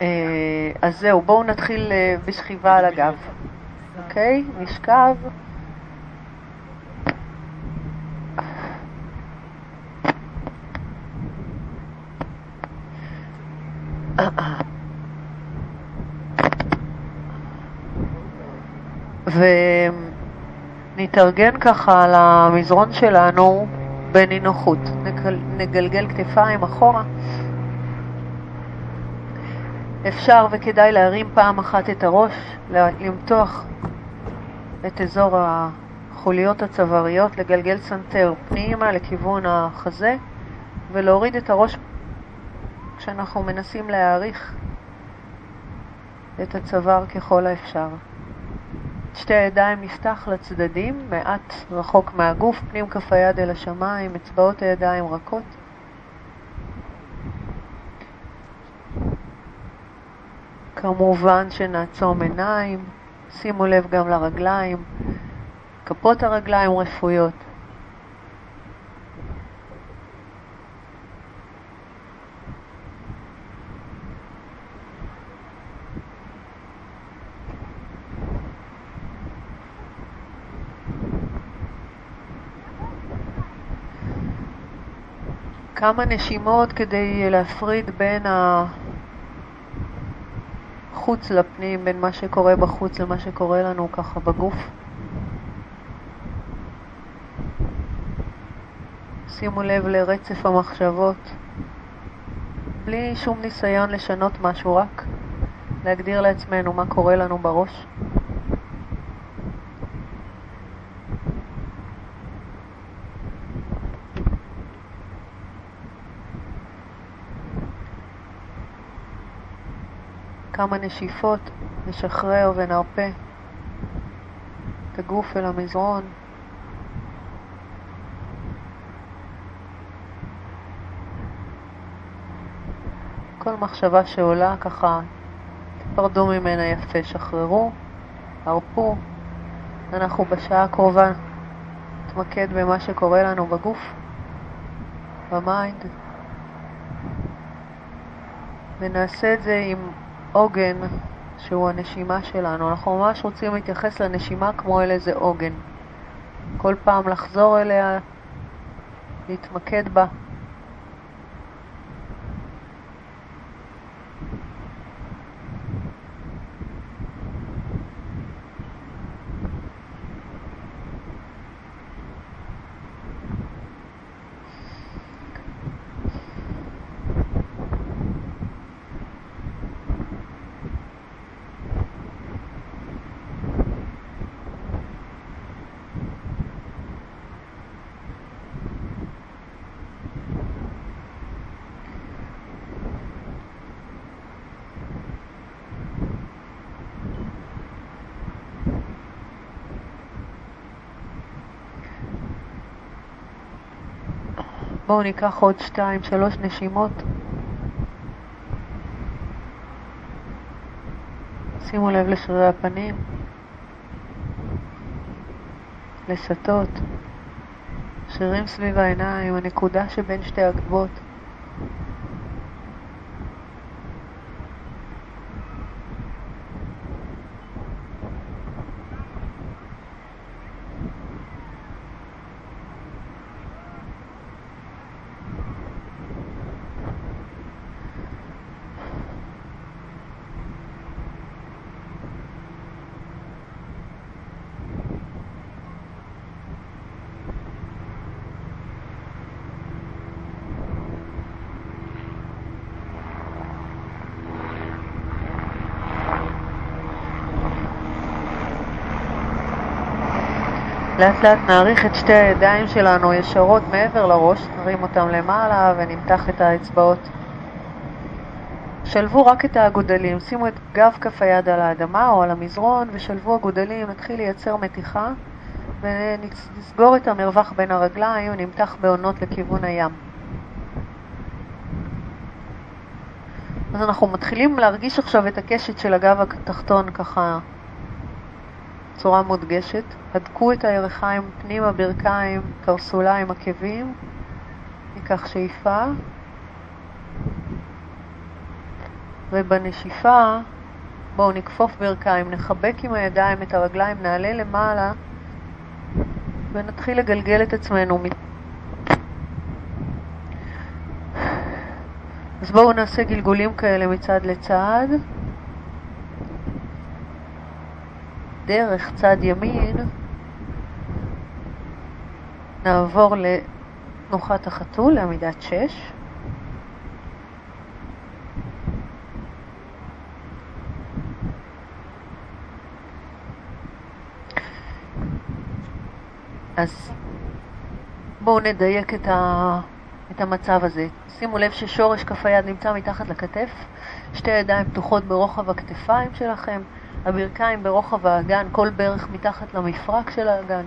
אה, אז זהו, בואו נתחיל אה, בשכיבה על הגב. אוקיי? נשכב. ונתארגן ככה על המזרון שלנו בנינוחות. נגל, נגלגל כתפיים אחורה. אפשר וכדאי להרים פעם אחת את הראש, למתוח את אזור החוליות הצוואריות, לגלגל סנטר פנימה לכיוון החזה ולהוריד את הראש כשאנחנו מנסים להאריך את הצוואר ככל האפשר. שתי הידיים נפתח לצדדים, מעט רחוק מהגוף, פנים כף היד אל השמיים, אצבעות הידיים רכות. כמובן שנעצום עיניים, שימו לב גם לרגליים, כפות הרגליים רפויות. כמה נשימות כדי להפריד בין החוץ לפנים, בין מה שקורה בחוץ למה שקורה לנו ככה בגוף. שימו לב לרצף המחשבות, בלי שום ניסיון לשנות משהו, רק להגדיר לעצמנו מה קורה לנו בראש. כמה נשיפות, נשחרר ונרפה את הגוף אל המזרון. כל מחשבה שעולה ככה, תפרדו ממנה יפה, שחררו, הרפו. אנחנו בשעה הקרובה נתמקד במה שקורה לנו בגוף, במיינד, ונעשה את זה עם עוגן שהוא הנשימה שלנו. אנחנו ממש רוצים להתייחס לנשימה כמו אל איזה עוגן. כל פעם לחזור אליה, להתמקד בה. בואו ניקח עוד שתיים, שלוש נשימות. שימו לב לשרירי הפנים, לסטות, שרירים סביב העיניים, הנקודה שבין שתי הגבות. לאט לאט נעריך את שתי הידיים שלנו ישרות מעבר לראש, נרים אותם למעלה ונמתח את האצבעות. שלבו רק את האגודלים, שימו את גב כף היד על האדמה או על המזרון ושלבו אגודלים, נתחיל לייצר מתיחה ונסגור את המרווח בין הרגליים ונמתח בעונות לכיוון הים. אז אנחנו מתחילים להרגיש עכשיו את הקשת של הגב התחתון ככה בצורה מודגשת. הדקו את הירכיים פנימה, ברכיים, קרסוליים, עקבים. ניקח שאיפה. ובנשיפה בואו נכפוף ברכיים, נחבק עם הידיים את הרגליים, נעלה למעלה ונתחיל לגלגל את עצמנו. אז בואו נעשה גלגולים כאלה מצד לצד. דרך צד ימין נעבור לתנוחת החתול, לעמידת שש. אז בואו נדייק את, ה... את המצב הזה. שימו לב ששורש כף היד נמצא מתחת לכתף, שתי ידיים פתוחות ברוחב הכתפיים שלכם, הברכיים ברוחב האגן, כל ברך מתחת למפרק של האגן.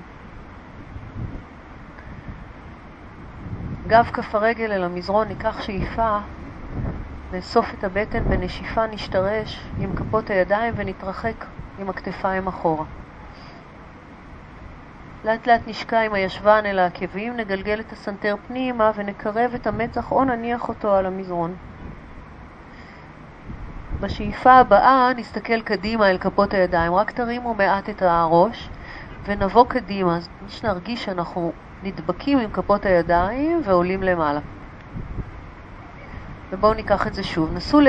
גב כף הרגל אל המזרון, ניקח שאיפה, נאסוף את הבטן, בנשיפה נשתרש עם כפות הידיים ונתרחק עם הכתפיים אחורה. לאט לאט נשקע עם הישבן אל העקבים, נגלגל את הסנטר פנימה ונקרב את המצח או נניח אותו על המזרון. בשאיפה הבאה נסתכל קדימה אל כפות הידיים, רק תרימו מעט את הראש ונבוא קדימה, שנרגיש שאנחנו נדבקים עם כפות הידיים ועולים למעלה. ובואו ניקח את זה שוב. נסו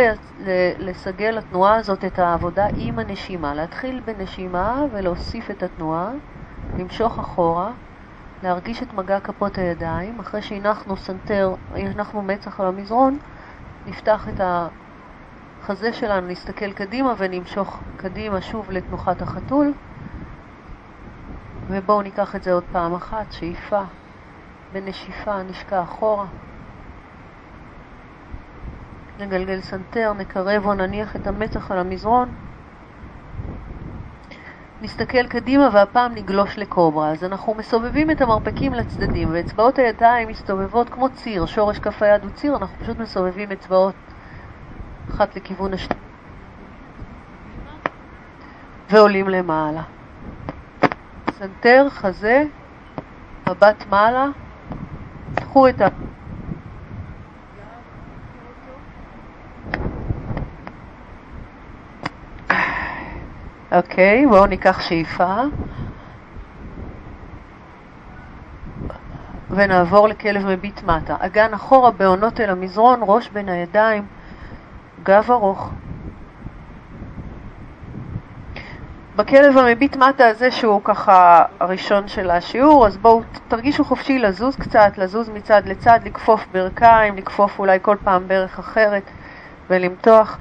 לסגל לתנועה הזאת את העבודה עם הנשימה. להתחיל בנשימה ולהוסיף את התנועה. למשוך אחורה, להרגיש את מגע כפות הידיים, אחרי שהנחנו סנטר, הנחנו מצח על המזרון, נפתח את החזה שלנו, נסתכל קדימה ונמשוך קדימה שוב לתנוחת החתול. ובואו ניקח את זה עוד פעם אחת, שאיפה, בנשיפה נשקע אחורה. נגלגל סנטר, נקרב או נניח את המצח על המזרון. נסתכל קדימה והפעם נגלוש לקוברה. אז אנחנו מסובבים את המרפקים לצדדים, ואצבעות הידיים מסתובבות כמו ציר, שורש כף היד הוא ציר, אנחנו פשוט מסובבים אצבעות אחת לכיוון השני. ועולים למעלה. סנטר, חזה, מבט מעלה, קחו את ה... אוקיי, בואו ניקח שאיפה. ונעבור לכלב מביט מטה. אגן אחורה בהונות אל המזרון, ראש בין הידיים, גב ארוך. בכלב המביט מטה הזה, שהוא ככה הראשון של השיעור, אז בואו תרגישו חופשי לזוז קצת, לזוז מצד לצד, לכפוף ברכיים, לכפוף אולי כל פעם ברך אחרת ולמתוח.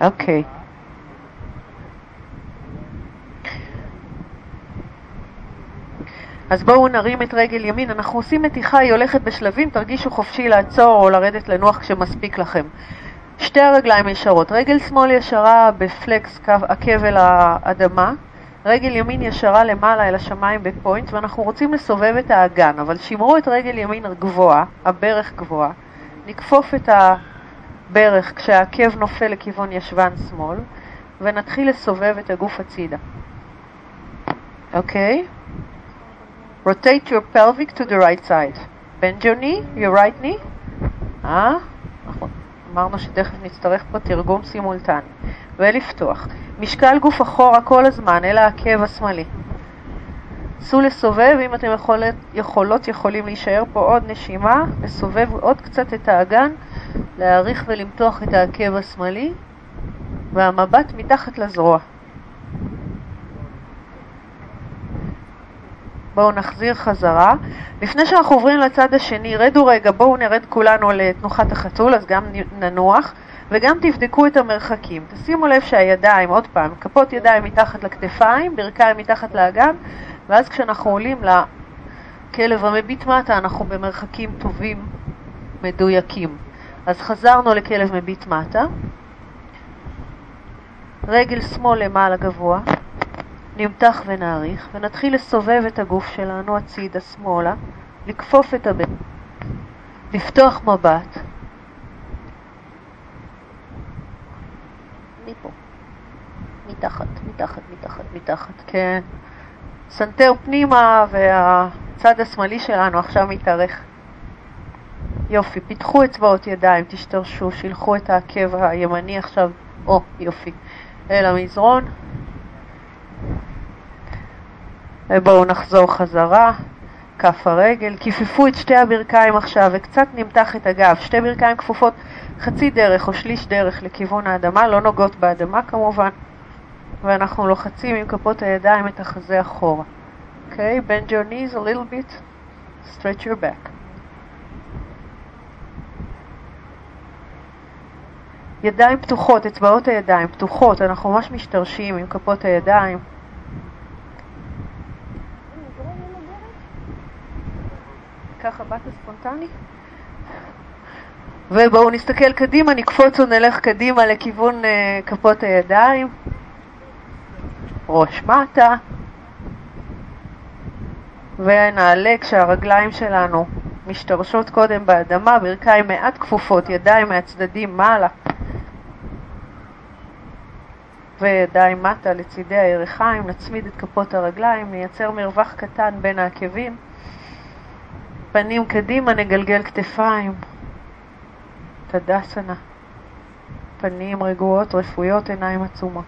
אוקיי. אז בואו נרים את רגל ימין, אנחנו עושים מתיחה, היא הולכת בשלבים, תרגישו חופשי לעצור או לרדת לנוח כשמספיק לכם. שתי הרגליים ישרות, רגל שמאל ישרה בפלקס קו עקב אל האדמה, רגל ימין ישרה למעלה אל השמיים בפוינט, ואנחנו רוצים לסובב את האגן, אבל שמרו את רגל ימין גבוהה, הברך גבוהה, נכפוף את ה... ברך כשהעקב נופל לכיוון ישבן שמאל, ונתחיל לסובב את הגוף הצידה. אוקיי? Okay. Rotate your pelvic to the right side. bend your knee, your right knee. אה? נכון. אמרנו שתכף נצטרך פה תרגום סימולטני. ולפתוח. משקל גוף אחורה כל הזמן אל העקב השמאלי. נסו לסובב, אם אתם יכולות, יכולות יכולים להישאר פה עוד נשימה, לסובב עוד קצת את האגן להעריך ולמתוח את העקב השמאלי והמבט מתחת לזרוע. בואו נחזיר חזרה. לפני שאנחנו עוברים לצד השני, רדו רגע, בואו נרד כולנו לתנוחת החתול, אז גם ננוח, וגם תבדקו את המרחקים. תשימו לב שהידיים, עוד פעם, כפות ידיים מתחת לכתפיים, ברכיים מתחת לאגן, ואז כשאנחנו עולים לכלב המביט מטה, אנחנו במרחקים טובים, מדויקים. אז חזרנו לכלב מביט מטה, רגל שמאל למעלה גבוה, נמתח ונאריך, ונתחיל לסובב את הגוף שלנו הצידה שמאלה, לכפוף את הברך, לפתוח מבט. מתחת, מתחת, מתחת, מתחת, כן. סנטר פנימה והצד השמאלי שלנו עכשיו מתארך. יופי, פיתחו אצבעות ידיים, תשתרשו, שילחו את העקב הימני עכשיו, או, יופי, אל המזרון. ובואו נחזור חזרה, כף הרגל, כיפפו את שתי הברכיים עכשיו וקצת נמתח את הגב, שתי ברכיים כפופות חצי דרך או שליש דרך לכיוון האדמה, לא נוגעות באדמה כמובן, ואנחנו לוחצים עם כפות הידיים את החזה אחורה. אוקיי? Okay, bend your knees a little bit, stretch your back. ידיים פתוחות, אצבעות הידיים פתוחות, אנחנו ממש משתרשים עם כפות הידיים. ככה באת ספונטני? ובואו נסתכל קדימה, נקפוץ ונלך קדימה לכיוון uh, כפות הידיים. ראש מטה. ונעלה כשהרגליים שלנו משתרשות קודם באדמה, ברכיים מעט כפופות, ידיים מהצדדים מעלה. וידיים מטה לצידי הירכיים, נצמיד את כפות הרגליים, נייצר מרווח קטן בין העקבים. פנים קדימה, נגלגל כתפיים. תדסנה. פנים רגועות, רפויות, עיניים עצומות.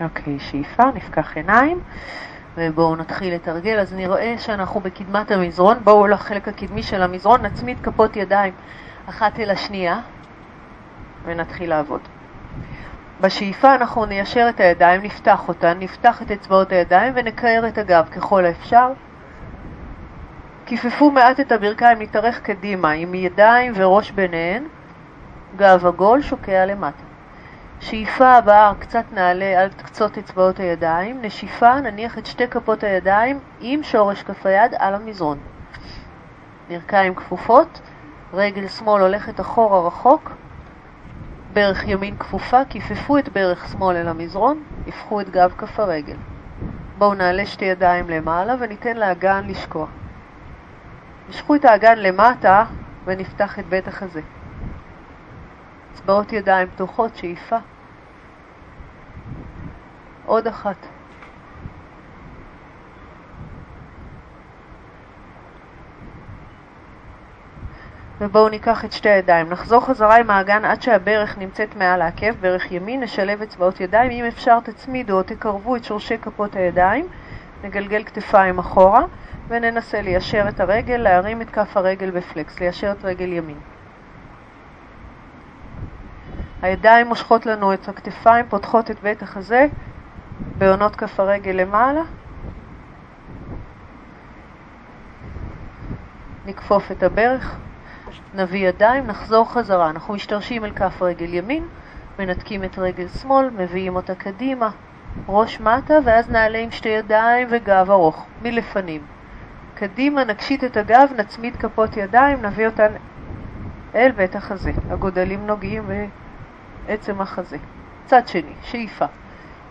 אוקיי, שאיפה, נפקח עיניים. ובואו נתחיל לתרגל. אז אני רואה שאנחנו בקדמת המזרון, בואו לחלק הקדמי של המזרון, נצמיד כפות ידיים אחת אל השנייה ונתחיל לעבוד. בשאיפה אנחנו ניישר את הידיים, נפתח אותן, נפתח את אצבעות הידיים ונקער את הגב ככל האפשר. כיפפו מעט את הברכיים, נתארך קדימה עם ידיים וראש ביניהן, גב עגול שוקע למטה. שאיפה הבאה, קצת נעלה על קצות אצבעות הידיים. נשיפה, נניח את שתי כפות הידיים עם שורש כף היד על המזרון. ברכיים כפופות, רגל שמאל הולכת אחורה רחוק, ברך ימין כפופה, כיפפו את ברך שמאל אל המזרון, הפכו את גב כף הרגל. בואו נעלה שתי ידיים למעלה וניתן לאגן לשקוע. משכו את האגן למטה ונפתח את בית החזה. אצבעות ידיים פתוחות, שאיפה. עוד אחת. ובואו ניקח את שתי הידיים. נחזור חזרה עם האגן עד שהברך נמצאת מעל העקב, ברך ימין, נשלב אצבעות ידיים. אם אפשר תצמידו או תקרבו את שורשי כפות הידיים, נגלגל כתפיים אחורה וננסה ליישר את הרגל, להרים את כף הרגל בפלקס, ליישר את רגל ימין. הידיים מושכות לנו את הכתפיים, פותחות את בית החזה, בעונות כף הרגל למעלה. נכפוף את הברך, נביא ידיים, נחזור חזרה. אנחנו משתרשים אל כף רגל ימין, מנתקים את רגל שמאל, מביאים אותה קדימה, ראש מטה, ואז נעלה עם שתי ידיים וגב ארוך, מלפנים. קדימה, נקשיט את הגב, נצמיד כפות ידיים, נביא אותן אל בית החזה. הגודלים נוגעים ו... עצם החזה. צד שני, שאיפה,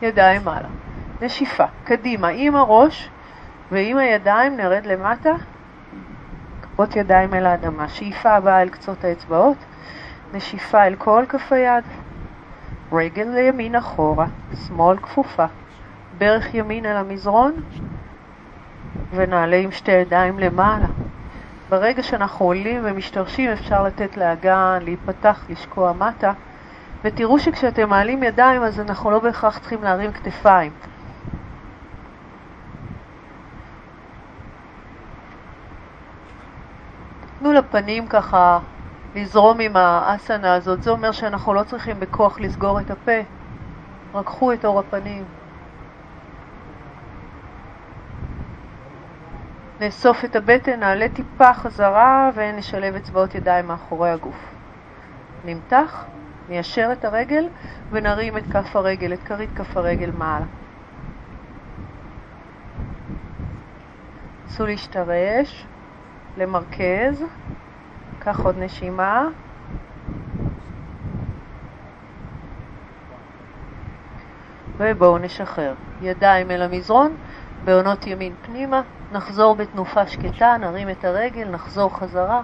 ידיים מעלה. נשיפה, קדימה עם הראש ועם הידיים נרד למטה, כפות ידיים אל האדמה. שאיפה הבאה אל קצות האצבעות, נשיפה אל כל כף היד, רגל לימין אחורה, שמאל כפופה, ברך ימין אל המזרון ונעלה עם שתי ידיים למעלה. ברגע שאנחנו עולים ומשתרשים אפשר לתת לאגן להיפתח, לשקוע מטה. ותראו שכשאתם מעלים ידיים אז אנחנו לא בהכרח צריכים להרים כתפיים. תנו לפנים ככה לזרום עם האסנה הזאת, זה אומר שאנחנו לא צריכים בכוח לסגור את הפה, רק קחו את אור הפנים. נאסוף את הבטן, נעלה טיפה חזרה ונשלב אצבעות ידיים מאחורי הגוף. נמתח. ניישר את הרגל ונרים את כף הרגל, את כרית כף הרגל מעלה. נסו להשתרש, למרכז, קח עוד נשימה. ובואו נשחרר. ידיים אל המזרון, בהונות ימין פנימה, נחזור בתנופה שקטה, נרים את הרגל, נחזור חזרה,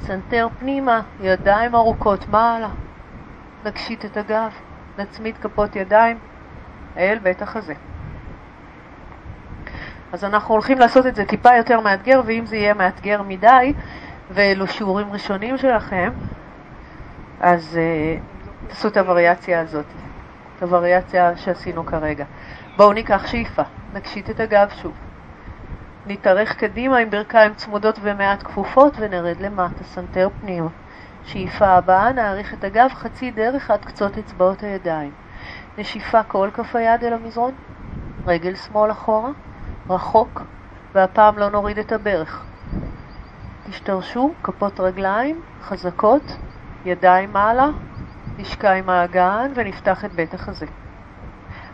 סנטר פנימה, ידיים ארוכות מעלה. נקשית את הגב, נצמיד כפות ידיים אל בית החזה. אז אנחנו הולכים לעשות את זה טיפה יותר מאתגר, ואם זה יהיה מאתגר מדי, ואלו שיעורים ראשונים שלכם, אז אה, תעשו את הווריאציה הזאת, את הווריאציה שעשינו כרגע. בואו ניקח שאיפה, נקשית את הגב שוב. נתארך קדימה עם ברכיים צמודות ומעט כפופות ונרד למטה, סנטר פנימה. שאיפה הבאה, נאריך את הגב חצי דרך עד קצות אצבעות הידיים. נשיפה כל כף היד אל המזרון, רגל שמאל אחורה, רחוק, והפעם לא נוריד את הברך. תשתרשו, כפות רגליים, חזקות, ידיים מעלה, נשקע עם האגן ונפתח את בית החזה.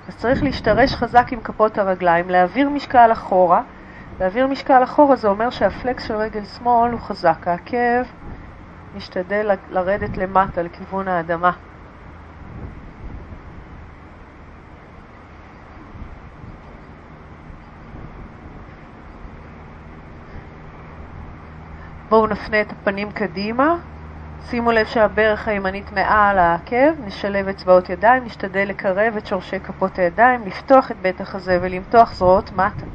אז צריך להשתרש חזק עם כפות הרגליים, להעביר משקל אחורה. להעביר משקל אחורה זה אומר שהפלקס של רגל שמאל הוא חזק. העקב משתדל לרדת למטה לכיוון האדמה. בואו נפנה את הפנים קדימה, שימו לב שהברך הימנית מעל העקב, נשלב אצבעות ידיים, נשתדל לקרב את שורשי כפות הידיים, לפתוח את בית החזה ולמתוח זרועות מטה.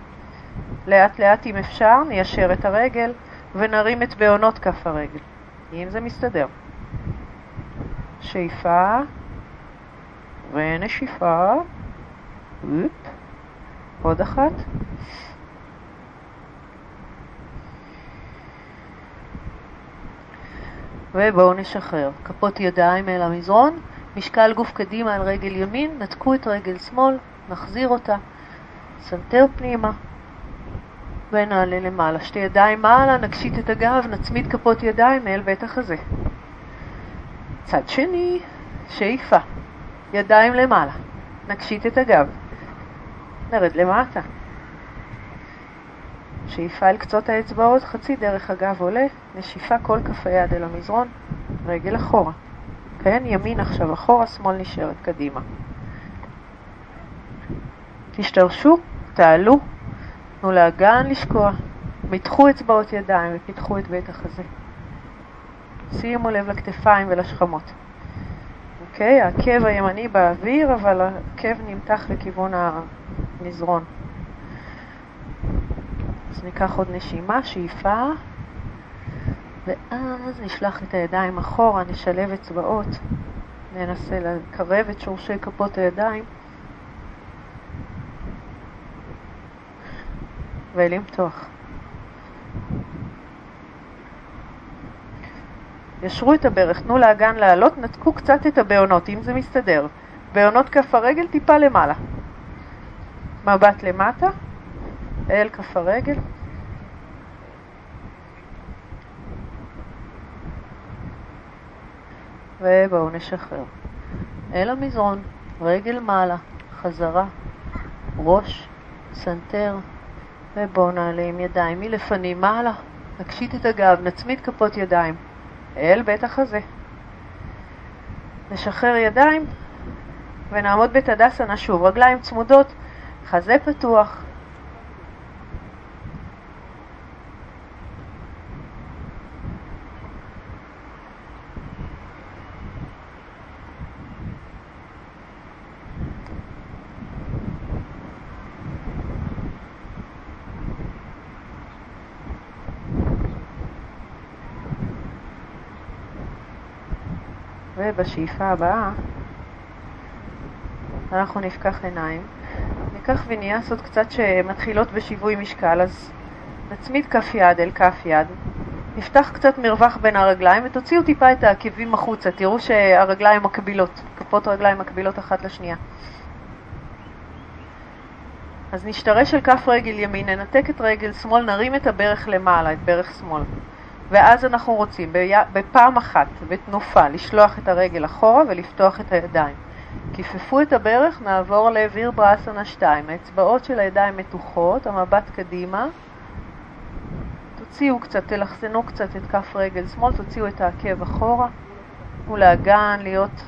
לאט לאט אם אפשר, ניישר את הרגל ונרים את בעונות כף הרגל, אם זה מסתדר. שאיפה ונשיפה, עוד אחת. ובואו נשחרר. כפות ידיים אל המזרון, משקל גוף קדימה על רגל ימין, נתקו את רגל שמאל, נחזיר אותה, סנטר פנימה, ונעלה למעלה. שתי ידיים מעלה, נקשית את הגב, נצמיד כפות ידיים אל בית החזה. צד שני, שאיפה, ידיים למעלה, נקשית את הגב, נרד למטה. שאיפה אל קצות האצבעות, חצי דרך הגב עולה, נשיפה כל כף היד אל המזרון, רגל אחורה. כן, ימין עכשיו אחורה, שמאל נשארת קדימה. תשתרשו, תעלו, תנו לאגן לשקוע, מתחו אצבעות ידיים ופיתחו את בית החזה. שימו לב לכתפיים ולשכמות. אוקיי, העקב הימני באוויר, אבל העקב נמתח לכיוון המזרון. אז ניקח עוד נשימה, שאיפה, ואז נשלח את הידיים אחורה, נשלב אצבעות, ננסה לקרב את שורשי כפות הידיים ולמתוח. ישרו את הברך, תנו לאגן לעלות, נתקו קצת את הבעונות, אם זה מסתדר. בעונות כף הרגל טיפה למעלה. מבט למטה. אל כף הרגל. ובואו נשחרר. אל המזרון, רגל מעלה, חזרה, ראש, סנטר, ובואו נעלה עם ידיים מלפנים מעלה, נקשית את הגב, נצמיד כפות ידיים, אל בית החזה. נשחרר ידיים ונעמוד בתדסנה שוב, רגליים צמודות, חזה פתוח, ובשאיפה הבאה אנחנו נפקח עיניים, ניקח ויניאסות קצת שמתחילות בשיווי משקל, אז נצמיד כף יד אל כף יד, נפתח קצת מרווח בין הרגליים ותוציאו טיפה את העקבים החוצה, תראו שהרגליים מקבילות, כפות רגליים מקבילות אחת לשנייה. אז נשתרש על כף רגל ימין, ננתק את רגל שמאל, נרים את הברך למעלה, את ברך שמאל. ואז אנחנו רוצים בפעם אחת, בתנופה, לשלוח את הרגל אחורה ולפתוח את הידיים. כיפפו את הברך, נעבור לאוויר בראסנה 2. האצבעות של הידיים מתוחות, המבט קדימה. תוציאו קצת, תלחסנו קצת את כף רגל שמאל, תוציאו את העקב אחורה. תנו לאגן להיות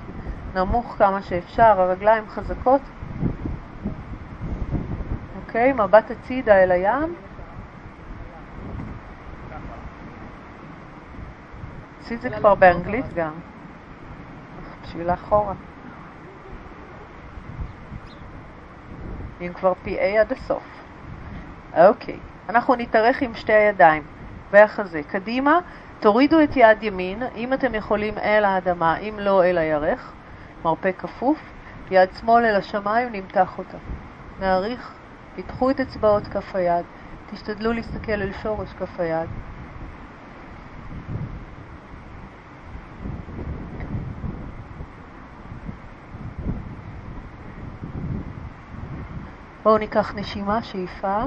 נמוך כמה שאפשר, הרגליים חזקות. אוקיי, מבט הצידה אל הים. עשית זה כבר באנגלית גם. בשביל אחורה. אם כבר PA עד הסוף. אוקיי, אנחנו נתארך עם שתי הידיים והחזה. קדימה, תורידו את יד ימין, אם אתם יכולים אל האדמה, אם לא אל הירך, מרפא כפוף, יד שמאל אל השמיים, נמתח אותה. נעריך, פיתחו את אצבעות כף היד, תשתדלו להסתכל אל שורש כף היד. בואו ניקח נשימה, שאיפה,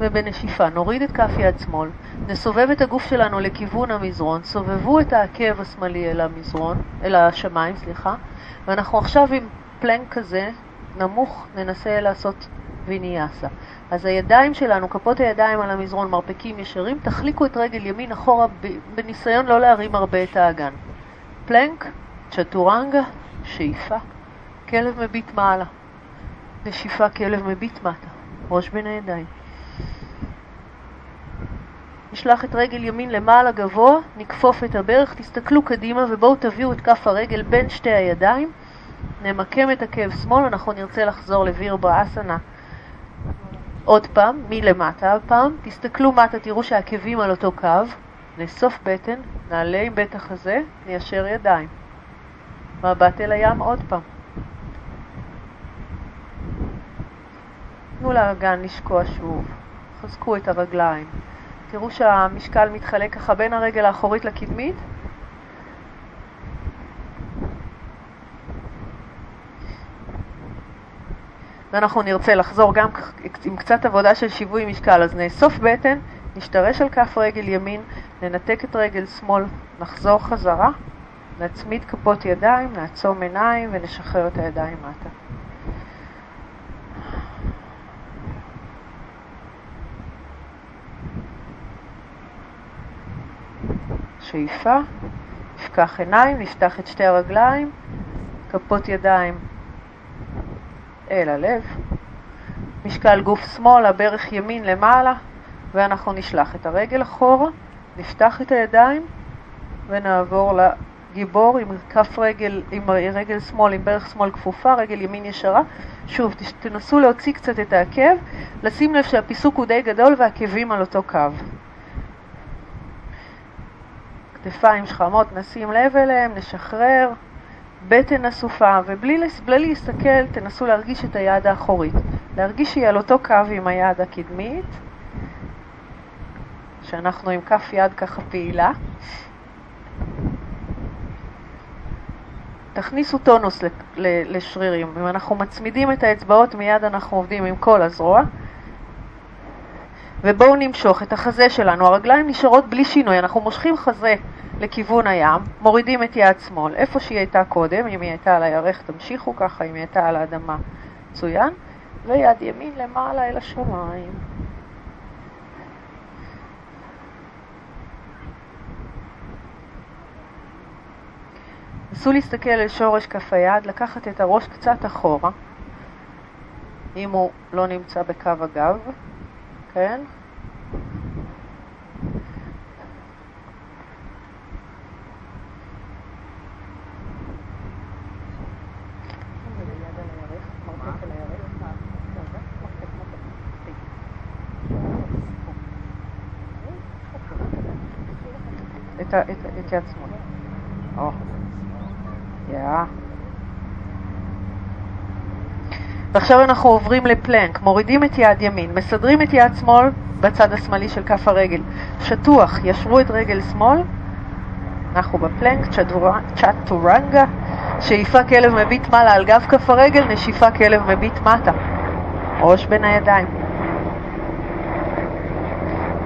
ובנשיפה נוריד את כף יד שמאל, נסובב את הגוף שלנו לכיוון המזרון, סובבו את העקב השמאלי אל המזרון, אל השמיים, סליחה, ואנחנו עכשיו עם פלנק כזה, נמוך, ננסה לעשות ויניאסה. אז הידיים שלנו, כפות הידיים על המזרון, מרפקים ישרים, תחליקו את רגל ימין אחורה בניסיון לא להרים הרבה את האגן. פלנק, צ'טורנגה, שאיפה, כלב מביט מעלה. נשיפה כלב מביט מטה, ראש בין הידיים. נשלח את רגל ימין למעלה גבוה, נכפוף את הברך, תסתכלו קדימה ובואו תביאו את כף הרגל בין שתי הידיים, נמקם את עקב שמאל, אנחנו נרצה לחזור לוויר באסנה עוד פעם, מלמטה הפעם, תסתכלו מטה, תראו שהעקבים על אותו קו, נאסוף בטן, נעלה עם בית החזה, ניישר ידיים. מבט אל הים עוד פעם. תנו לאגן לשקוע שוב, חזקו את הרגליים. תראו שהמשקל מתחלק ככה בין הרגל האחורית לקדמית. ואנחנו נרצה לחזור גם עם קצת עבודה של שיווי משקל, אז נאסוף בטן, נשתרש על כף רגל ימין, ננתק את רגל שמאל, נחזור חזרה, נצמיד כפות ידיים, נעצום עיניים ונשחרר את הידיים מטה. שאיפה, נפקח עיניים, נפתח את שתי הרגליים, כפות ידיים אל הלב, משקל גוף שמאל, הברך ימין למעלה, ואנחנו נשלח את הרגל אחורה, נפתח את הידיים ונעבור לגיבור עם כף רגל, עם רגל שמאל, עם ברך שמאל כפופה, רגל ימין ישרה. שוב, תנסו להוציא קצת את העקב, לשים לב שהפיסוק הוא די גדול והעקבים על אותו קו. כתפיים שכמות, נשים לב אליהם, נשחרר, בטן אסופה, ובלי להסתכל תנסו להרגיש את היד האחורית. להרגיש שהיא על אותו קו עם היד הקדמית, שאנחנו עם כף יד ככה פעילה. תכניסו טונוס לשרירים. אם אנחנו מצמידים את האצבעות מיד אנחנו עובדים עם כל הזרוע. ובואו נמשוך את החזה שלנו, הרגליים נשארות בלי שינוי, אנחנו מושכים חזה לכיוון הים, מורידים את יד שמאל, איפה שהיא הייתה קודם, אם היא הייתה על הירך תמשיכו ככה, אם היא הייתה על האדמה, מצוין, ויד ימין למעלה אל השמיים. נסו להסתכל על שורש כף היד, לקחת את הראש קצת אחורה, אם הוא לא נמצא בקו הגב, כן? את, את, את יד שמאל. או. יא. ועכשיו אנחנו עוברים לפלנק, מורידים את יד ימין, מסדרים את יד שמאל בצד השמאלי של כף הרגל. שטוח, ישרו את רגל שמאל, אנחנו בפלנק, צ'טורנגה, שאיפה כלב מביט מעלה על גב כף הרגל, נשיפה כלב מביט מטה. ראש בין הידיים.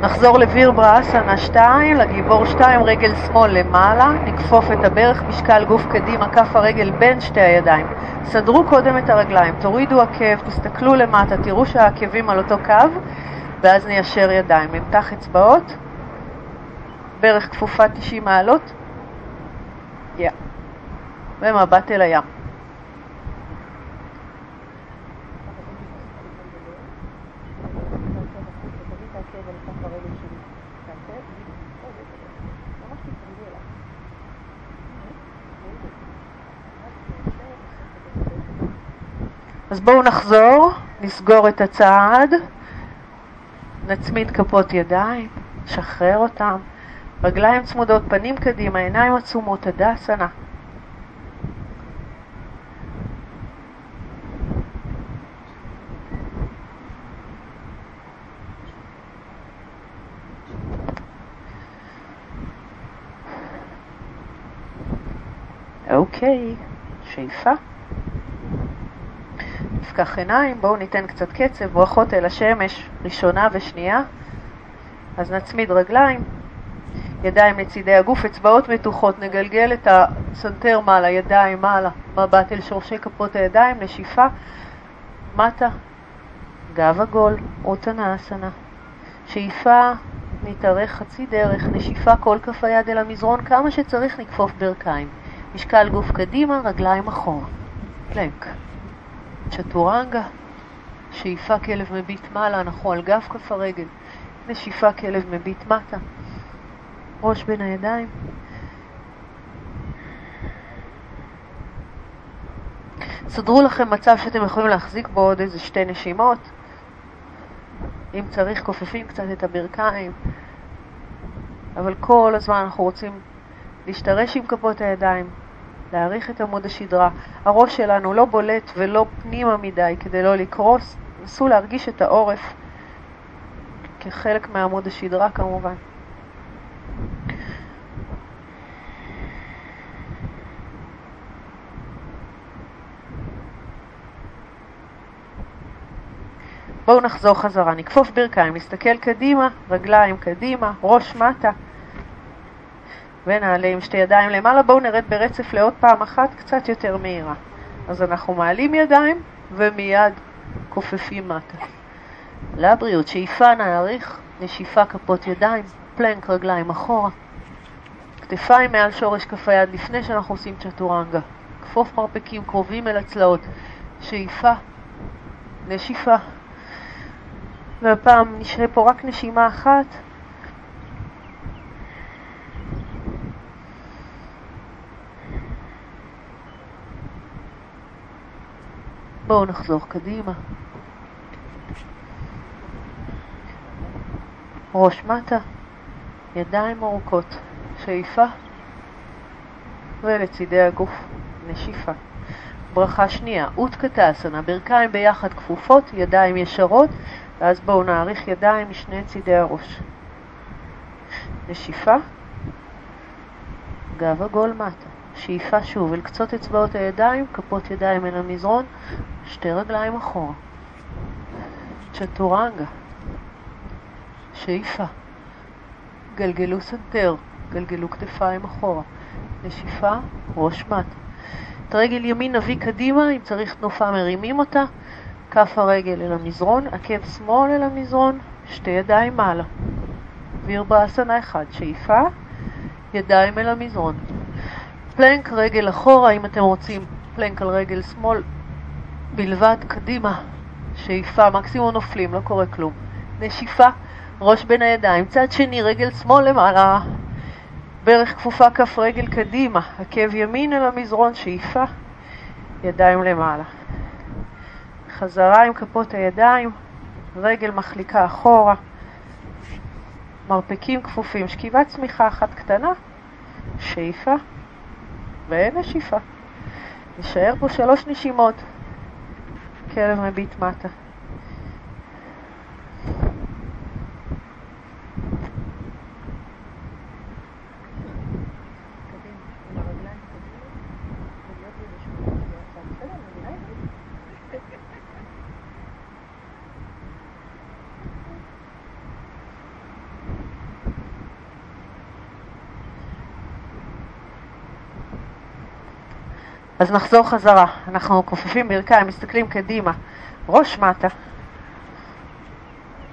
נחזור לוויר בראסנה 2, לגיבור 2, רגל שמאל למעלה, נכפוף את הברך, משקל גוף קדימה, כף הרגל בין שתי הידיים. סדרו קודם את הרגליים, תורידו עקב, תסתכלו למטה, תראו שהעקבים על אותו קו, ואז ניישר ידיים. נמתח אצבעות, ברך כפופה 90 מעלות. Yeah. ומבט אל הים. אז בואו נחזור, נסגור את הצעד, נצמיד כפות ידיים, נשחרר אותם, רגליים צמודות, פנים קדימה, עיניים עצומות, הדסנה. אוקיי, שאיפה. נפקח עיניים, בואו ניתן קצת קצב, ברכות אל השמש, ראשונה ושנייה. אז נצמיד רגליים, ידיים לצידי הגוף, אצבעות מתוחות, נגלגל את הסנטר מעלה, ידיים מעלה, מבט אל שורשי כפות הידיים, נשיפה, מטה, גב עגול, אותנה אסנה. שאיפה, נתארך חצי דרך, נשיפה כל כף היד אל המזרון, כמה שצריך נכפוף ברכיים. משקל גוף קדימה, רגליים אחורה. פלנק. צ'טורנגה, שאיפה כלב מביט מעלה, אנחנו על גב כף הרגל. נשיפה כלב מביט מטה. ראש בין הידיים. סדרו לכם מצב שאתם יכולים להחזיק בו עוד איזה שתי נשימות. אם צריך, כופפים קצת את הברכיים. אבל כל הזמן אנחנו רוצים להשתרש עם כפות הידיים, להעריך את עמוד השדרה. הראש שלנו לא בולט ולא פנימה מדי כדי לא לקרוס. נסו להרגיש את העורף כחלק מעמוד השדרה כמובן. בואו נחזור חזרה, נכפוף ברכיים, נסתכל קדימה, רגליים קדימה, ראש מטה, ונעלה עם שתי ידיים למעלה. בואו נרד ברצף לעוד פעם אחת, קצת יותר מהירה. אז אנחנו מעלים ידיים ומיד כופפים מטה. לבריאות, שאיפה נעריך, נשיפה כפות ידיים, פלנק רגליים אחורה, כתפיים מעל שורש כף היד לפני שאנחנו עושים צ'טורנגה. כפוף מרפקים קרובים אל הצלעות, שאיפה, נשיפה. והפעם נשרה פה רק נשימה אחת. בואו נחזור קדימה. ראש מטה, ידיים ארוכות, שאיפה ולצידי הגוף, נשיפה. ברכה שנייה, אוטקטסנה, ברכיים ביחד כפופות, ידיים ישרות, ואז בואו נעריך ידיים משני צידי הראש. נשיפה, גב עגול מטה. שאיפה שוב אל קצות אצבעות הידיים, כפות ידיים אל המזרון, שתי רגליים אחורה. צ'טורנגה. שאיפה. גלגלו סנטר, גלגלו כתפיים אחורה. נשיפה, ראש מטה. את רגל ימין נביא קדימה, אם צריך תנופה מרימים אותה. כף הרגל אל המזרון, עקב שמאל אל המזרון, שתי ידיים מעלה. וירבאסנה אחד, שאיפה, ידיים אל המזרון. פלנק רגל אחורה, אם אתם רוצים פלנק על רגל שמאל בלבד, קדימה, שאיפה, מקסימום נופלים, לא קורה כלום. נשיפה, ראש בין הידיים, צד שני, רגל שמאל למעלה, ברך כפופה, כף רגל קדימה, עקב ימין אל המזרון, שאיפה, ידיים למעלה. חזרה עם כפות הידיים, רגל מחליקה אחורה, מרפקים כפופים, שכיבת צמיחה אחת קטנה, שאיפה ונשיפה. נשאר פה שלוש נשימות. כלב מביט מטה. אז נחזור חזרה. אנחנו כופפים ברכיים, מסתכלים קדימה, ראש מטה,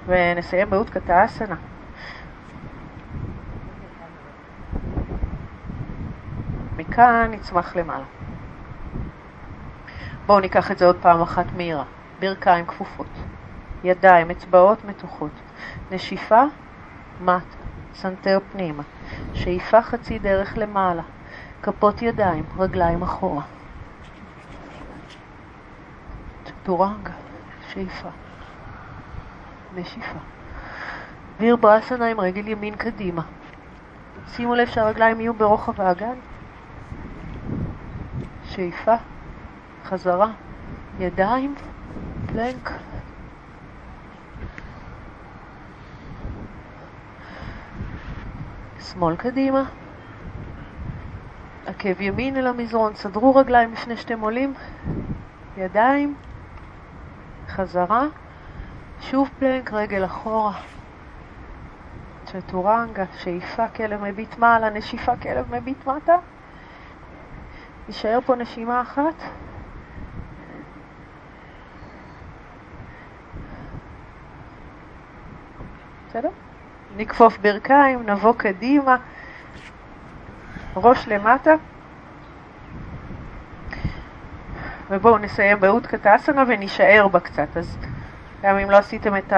ונסיים באוטקטאסנה. מכאן נצמח למעלה. בואו ניקח את זה עוד פעם אחת מהירה. ברכיים כפופות, ידיים, אצבעות מתוחות, נשיפה, מטה, סנטר פנימה, שאיפה חצי דרך למעלה, כפות ידיים, רגליים אחורה. צ'טורנגה, שאיפה, נשיפה. וירברסנה עם רגל ימין קדימה. שימו לב שהרגליים יהיו ברוחב האגן. שאיפה, חזרה, ידיים, פלנק. שמאל קדימה, עקב ימין אל המזרון, סדרו רגליים לפני שאתם עולים, ידיים, חזרה, שוב פלנק, רגל אחורה, צ'טורנגה, שאיפה כלב מביט מעלה, נשיפה כלב מביט מטה. יישאר פה נשימה אחת. בסדר? נכפוף ברכיים, נבוא קדימה, ראש למטה. ובואו נסיים באותקת אסנה ונישאר בה קצת. אז גם אם לא עשיתם את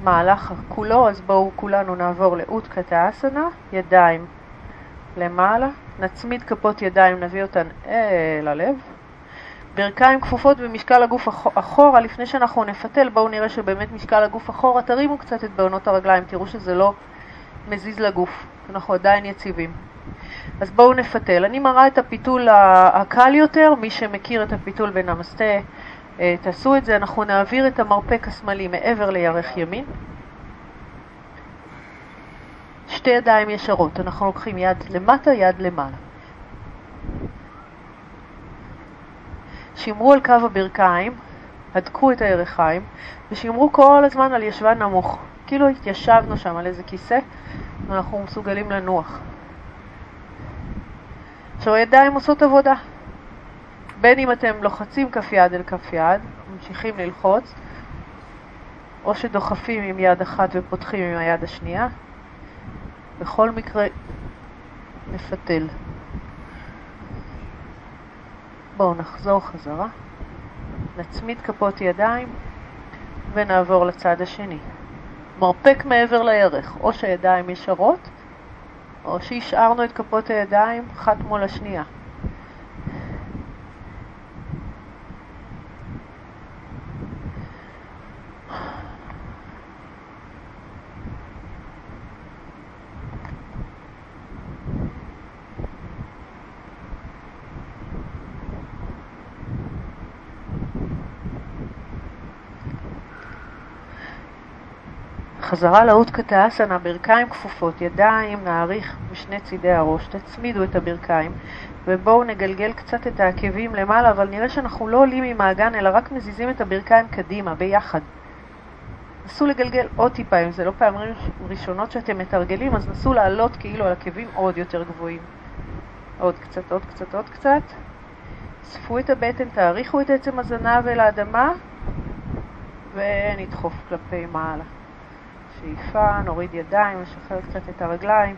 המהלך כולו, אז בואו כולנו נעבור לאותקת אסנה, ידיים למעלה, נצמיד כפות ידיים, נביא אותן אל הלב. ברכיים כפופות במשקל הגוף אחורה, לפני שאנחנו נפתל, בואו נראה שבאמת משקל הגוף אחורה, תרימו קצת את בעונות הרגליים, תראו שזה לא מזיז לגוף, אנחנו עדיין יציבים. אז בואו נפתל. אני מראה את הפיתול הקל יותר, מי שמכיר את הפיתול בנמסטה, אה, תעשו את זה. אנחנו נעביר את המרפק השמאלי מעבר לירך ימין. שתי ידיים ישרות, אנחנו לוקחים יד למטה, יד למעלה. שמרו על קו הברכיים, הדקו את הירכיים, ושמרו כל הזמן על ישבן נמוך. כאילו התיישבנו שם על איזה כיסא, ואנחנו מסוגלים לנוח. עכשיו הידיים עושות עבודה. בין אם אתם לוחצים כף יד אל כף יד, ממשיכים ללחוץ, או שדוחפים עם יד אחת ופותחים עם היד השנייה. בכל מקרה, נפתל. בואו נחזור חזרה, נצמיד כפות ידיים ונעבור לצד השני. מרפק מעבר לירך, או שהידיים ישרות, או שהשארנו את כפות הידיים אחת מול השנייה. חזרה לאותקת האסנה, ברכיים כפופות, ידיים נעריך משני צידי הראש, תצמידו את הברכיים ובואו נגלגל קצת את העקבים למעלה, אבל נראה שאנחנו לא עולים עם האגן אלא רק מזיזים את הברכיים קדימה, ביחד. נסו לגלגל עוד טיפה, אם זה לא פעמים ראשונות שאתם מתרגלים, אז נסו לעלות כאילו על עקבים עוד יותר גבוהים. עוד קצת, עוד קצת, עוד קצת. אספו את הבטן, תאריכו את עצם הזנב אל האדמה ונדחוף כלפי מעלה. שאיפה, נוריד ידיים, נשחרר קצת את הרגליים.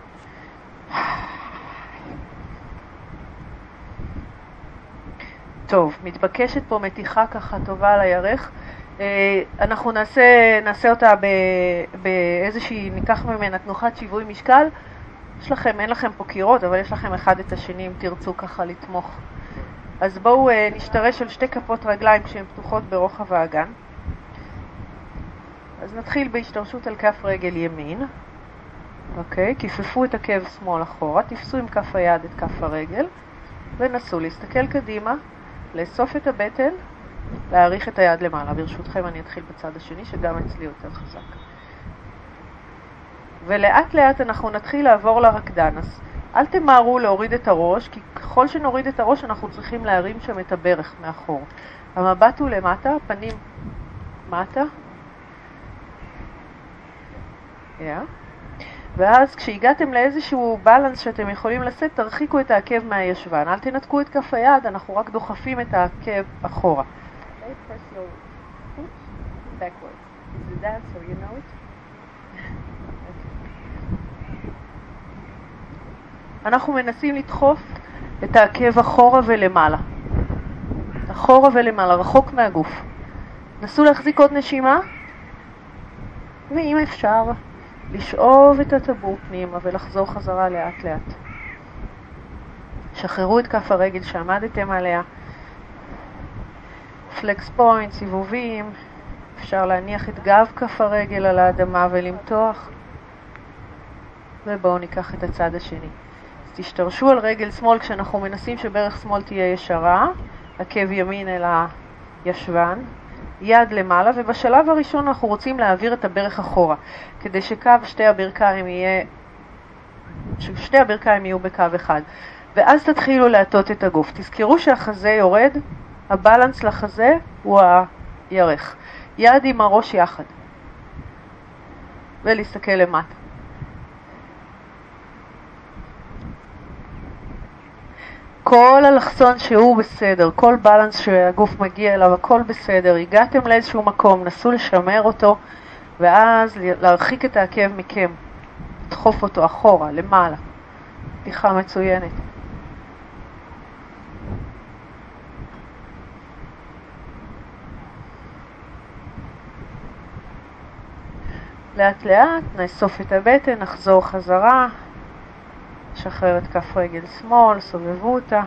טוב, מתבקשת פה מתיחה ככה טובה על הירך. אה, אנחנו נעשה, נעשה אותה באיזושהי, ניקח ממנה תנוחת שיווי משקל. יש לכם, אין לכם פה קירות, אבל יש לכם אחד את השני אם תרצו ככה לתמוך. אז בואו אה, נשתרש על שתי כפות רגליים שהן פתוחות ברוחב האגן. אז נתחיל בהשתרשות על כף רגל ימין, אוקיי? כיפפו את עקב שמאל אחורה, תפסו עם כף היד את כף הרגל ונסו להסתכל קדימה, לאסוף את הבטן, להאריך את היד למעלה. ברשותכם אני אתחיל בצד השני, שגם אצלי יותר חזק. ולאט לאט אנחנו נתחיל לעבור לרקדן. אז אל תמהרו להוריד את הראש, כי ככל שנוריד את הראש אנחנו צריכים להרים שם את הברך מאחור. המבט הוא למטה, פנים מטה, Yeah. ואז כשהגעתם לאיזשהו בלנס שאתם יכולים לשאת, תרחיקו את העקב מהישבן. אל תנתקו את כף היד, אנחנו רק דוחפים את העקב אחורה. אנחנו מנסים לדחוף את העקב אחורה ולמעלה. אחורה ולמעלה, רחוק מהגוף. נסו להחזיק עוד נשימה, ואם אפשר, לשאוב את הטבור פנימה ולחזור חזרה לאט לאט. שחררו את כף הרגל שעמדתם עליה. פלקס פוינט, סיבובים, אפשר להניח את גב כף הרגל על האדמה ולמתוח. ובואו ניקח את הצד השני. אז תשתרשו על רגל שמאל כשאנחנו מנסים שברך שמאל תהיה ישרה, עקב ימין אל הישבן, יד למעלה, ובשלב הראשון אנחנו רוצים להעביר את הברך אחורה, כדי שקו שתי הברכיים יהיה, ששתי הברכיים יהיו בקו אחד. ואז תתחילו להטות את הגוף. תזכרו שהחזה יורד, הבלנס לחזה הוא הירך. יד עם הראש יחד. ולהסתכל למטה. כל אלכסון שהוא בסדר, כל בלנס שהגוף מגיע אליו, הכל בסדר, הגעתם לאיזשהו מקום, נסו לשמר אותו ואז להרחיק את העקב מכם, לדחוף אותו אחורה, למעלה. פתיחה מצוינת. לאט לאט נאסוף את הבטן, נחזור חזרה, שחרר את כף רגל שמאל, סובבו אותה.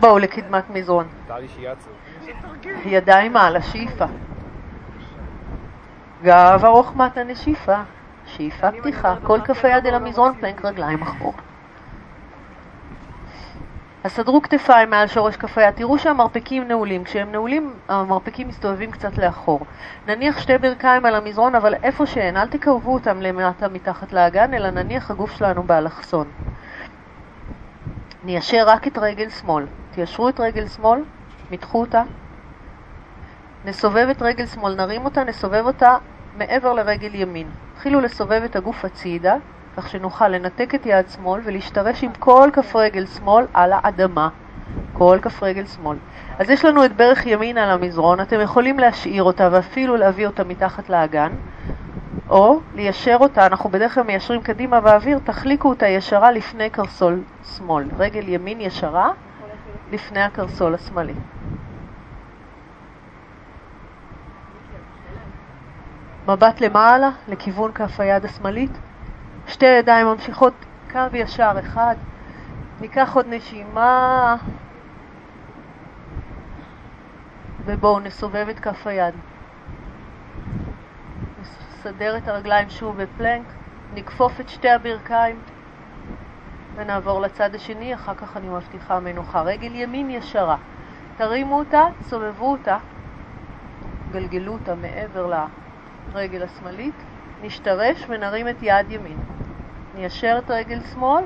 בואו לקדמת מזרון. ידיים מעלה, שאיפה. גב ארוך מטה נשיפה. שאיפה פתיחה, כל כף היד אל המזרון, פלנק רגליים אחורה. אז סדרו כתפיים מעל שורש כף היד, תראו שהמרפקים נעולים. כשהם נעולים, המרפקים מסתובבים קצת לאחור. נניח שתי ברכיים על המזרון, אבל איפה שהן, אל תקרבו אותם למטה מתחת לאגן, אלא נניח הגוף שלנו באלכסון. ניישר רק את רגל שמאל. תיישרו את רגל שמאל, מתחו אותה. נסובב את רגל שמאל, נרים אותה, נסובב אותה מעבר לרגל ימין. התחילו לסובב את הגוף הצידה, כך שנוכל לנתק את יד שמאל ולהשתרש עם כל כף רגל שמאל על האדמה. כל כף רגל שמאל. אז יש לנו את ברך ימין על המזרון, אתם יכולים להשאיר אותה ואפילו להביא אותה מתחת לאגן, או ליישר אותה, אנחנו בדרך כלל מיישרים קדימה באוויר, תחליקו אותה ישרה לפני קרסול שמאל. רגל ימין ישרה לפני הקרסול השמאלי. מבט למעלה, לכיוון כף היד השמאלית. שתי ידיים ממשיכות קו ישר אחד. ניקח עוד נשימה. ובואו נסובב את כף היד. נסדר את הרגליים שוב בפלנק, נכפוף את שתי הברכיים ונעבור לצד השני, אחר כך אני מבטיחה מנוחה. רגל ימין ישרה. תרימו אותה, סובבו אותה, גלגלו אותה מעבר ל... רגל השמאלית, נשתרש ונרים את יד ימין. ניישר את רגל שמאל,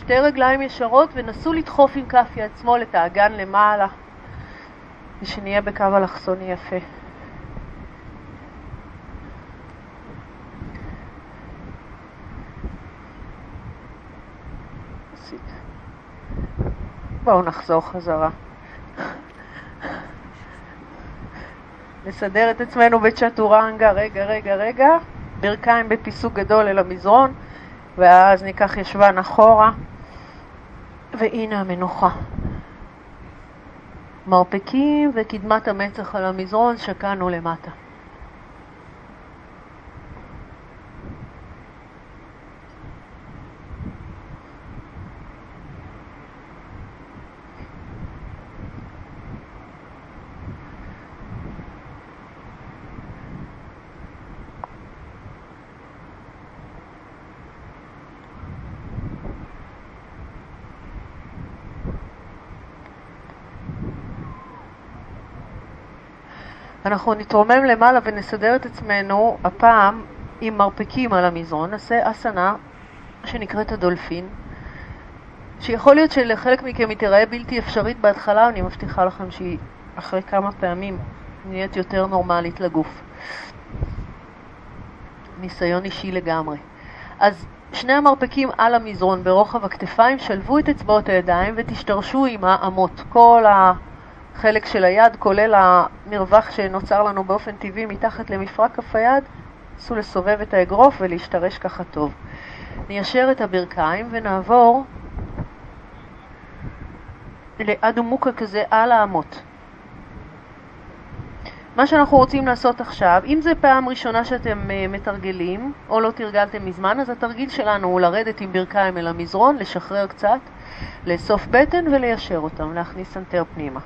שתי רגליים ישרות ונסו לדחוף עם כף יד שמאל את האגן למעלה, ושנהיה בקו אלכסוני יפה. בואו נחזור חזרה. נסדר את עצמנו בצ'טורנגה, רגע, רגע, רגע, ברכיים בפיסוק גדול אל המזרון, ואז ניקח ישבן אחורה, והנה המנוחה. מרפקים וקדמת המצח על המזרון, שקענו למטה. אנחנו נתרומם למעלה ונסדר את עצמנו הפעם עם מרפקים על המזרון, נעשה אסנה שנקראת הדולפין, שיכול להיות שלחלק מכם היא תיראה בלתי אפשרית בהתחלה, אני מבטיחה לכם שהיא אחרי כמה פעמים נהיית יותר נורמלית לגוף. ניסיון אישי לגמרי. אז שני המרפקים על המזרון ברוחב הכתפיים, שלבו את אצבעות הידיים ותשתרשו עם האמות. כל ה... החלק של היד, כולל המרווח שנוצר לנו באופן טבעי מתחת למפרק כף היד, נסו לסובב את האגרוף ולהשתרש ככה טוב. ניישר את הברכיים ונעבור לאדו מוקה כזה על האמות. מה שאנחנו רוצים לעשות עכשיו, אם זה פעם ראשונה שאתם uh, מתרגלים, או לא תרגלתם מזמן, אז התרגיל שלנו הוא לרדת עם ברכיים אל המזרון, לשחרר קצת, לאסוף בטן וליישר אותם, להכניס סנטר פנימה.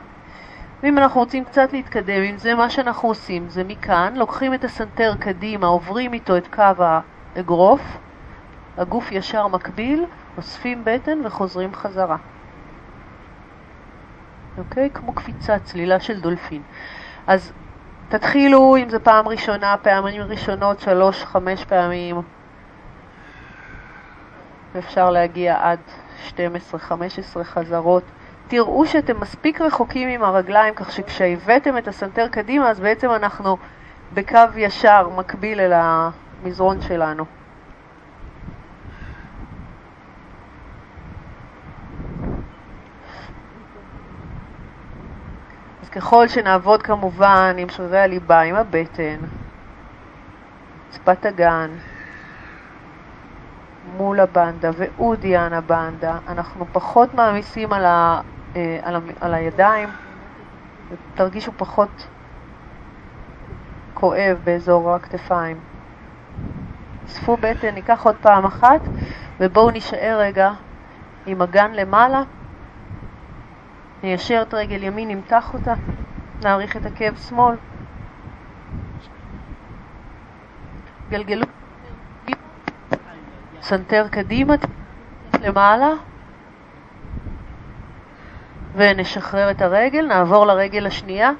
ואם אנחנו רוצים קצת להתקדם עם זה, מה שאנחנו עושים זה מכאן, לוקחים את הסנטר קדימה, עוברים איתו את קו האגרוף, הגוף ישר מקביל, אוספים בטן וחוזרים חזרה. אוקיי? כמו קפיצה, צלילה של דולפין. אז תתחילו, אם זו פעם ראשונה, פעמים ראשונות, שלוש, חמש פעמים. ואפשר להגיע עד 12-15 חזרות. תראו שאתם מספיק רחוקים עם הרגליים, כך שכשהבאתם את הסנטר קדימה, אז בעצם אנחנו בקו ישר מקביל אל המזרון שלנו. אז ככל שנעבוד כמובן עם שרירי הליבה, עם הבטן, צפת הגן, מול הבנדה ואודיאן הבנדה, אנחנו פחות מעמיסים על, ה, אה, על, על הידיים, תרגישו פחות כואב באזור הכתפיים. אספו בטן, ניקח עוד פעם אחת, ובואו נשאר רגע עם הגן למעלה. ניישר את רגל ימין, נמתח אותה, נאריך את עקב שמאל. גלגלו סנטר קדימה, למעלה, ונשחרר את הרגל, נעבור לרגל השנייה.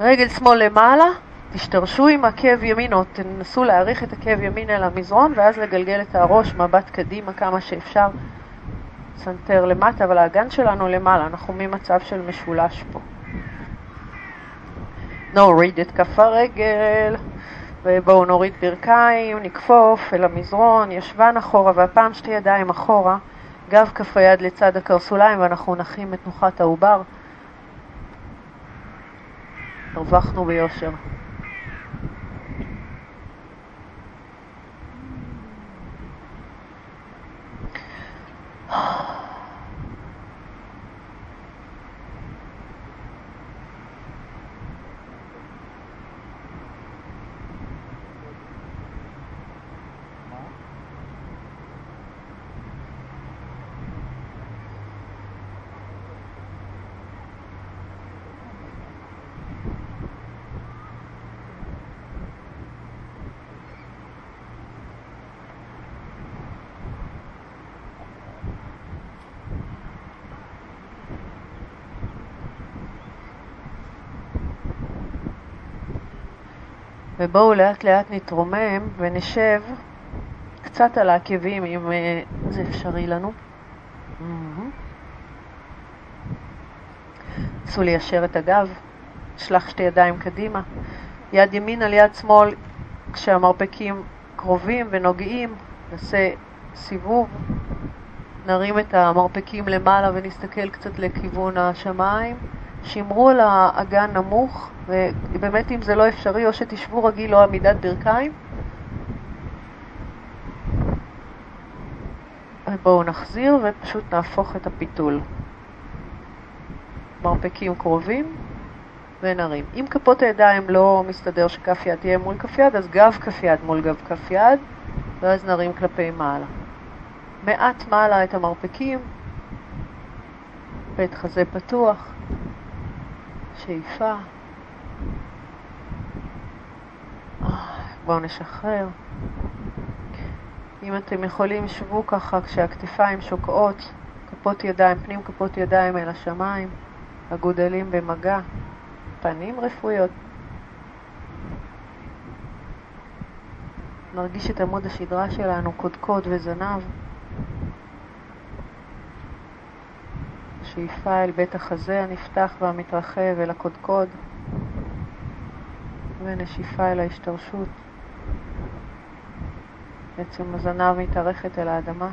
רגל שמאל למעלה, תשתרשו עם עקב ימין או תנסו להאריך את עקב ימין אל המזרון ואז לגלגל את הראש מבט קדימה כמה שאפשר. סנטר למטה, אבל האגן שלנו למעלה, אנחנו במצב של משולש פה. נוריד את כף הרגל. ובואו נוריד ברכיים, נכפוף אל המזרון, ישבן אחורה, והפעם שתי ידיים אחורה, גב כף היד לצד הקרסוליים, ואנחנו נחים את תנוחת העובר. הרווחנו ביושר. ובואו לאט לאט נתרומם ונשב קצת על העקבים אם אה, זה אפשרי לנו. נסו ליישר את הגב, שלח שתי ידיים קדימה, יד ימין על יד שמאל כשהמרפקים קרובים ונוגעים, נעשה סיבוב, נרים את המרפקים למעלה ונסתכל קצת לכיוון השמיים. שמרו על האגן נמוך, ובאמת אם זה לא אפשרי, או שתשבו רגיל או עמידת ברכיים. בואו נחזיר ופשוט נהפוך את הפיתול. מרפקים קרובים ונרים. אם כפות הידיים לא מסתדר שכף יד תהיה מול כף יד, אז גב כף יד מול גב כף יד, ואז נרים כלפי מעלה. מעט מעלה את המרפקים, בית חזה פתוח. שאיפה. בואו נשחרר. אם אתם יכולים, שבו ככה כשהכתפיים שוקעות, כפות ידיים, פנים כפות ידיים אל השמיים, הגודלים במגע, פנים רפואיות. נרגיש את עמוד השדרה שלנו, קודקוד וזנב. שאיפה אל בית החזה הנפתח והמתרחב, אל הקודקוד, ונשיפה אל ההשתרשות. בעצם הזנב מתארכת אל האדמה.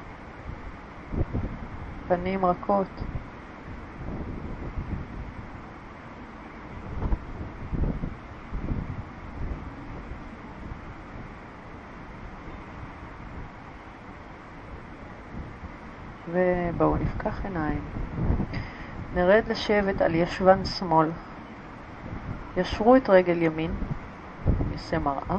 פנים רכות. ובואו נפקח עיניים. נרד לשבת על ישבן שמאל. ישרו את רגל ימין, נעשה מראה.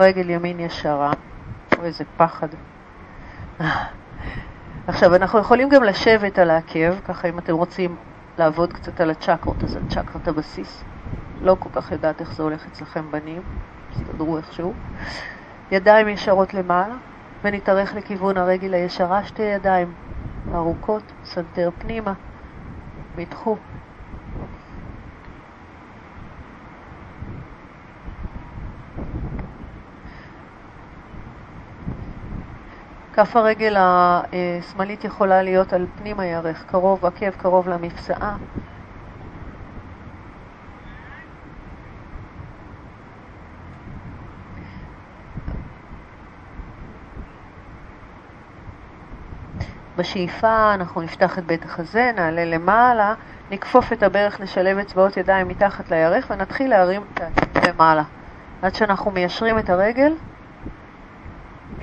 רגל ימין ישרה, איזה פחד. עכשיו, אנחנו יכולים גם לשבת על העקב, ככה אם אתם רוצים לעבוד קצת על הצ'קרות, אז על צ'קרת הבסיס. לא כל כך יודעת איך זה הולך אצלכם בנים, תסתדרו איכשהו. ידיים ישרות למעלה, ונתארך לכיוון הרגל הישרה, שתי ידיים ארוכות, סנטר פנימה, מתחו. כף הרגל השמאלית יכולה להיות על פנים הירך, קרוב, עקב קרוב למפסעה. בשאיפה אנחנו נפתח את בית החזה, נעלה למעלה, נכפוף את הברך, נשלב אצבעות ידיים מתחת לירך ונתחיל להרים את העקב למעלה. עד שאנחנו מיישרים את הרגל,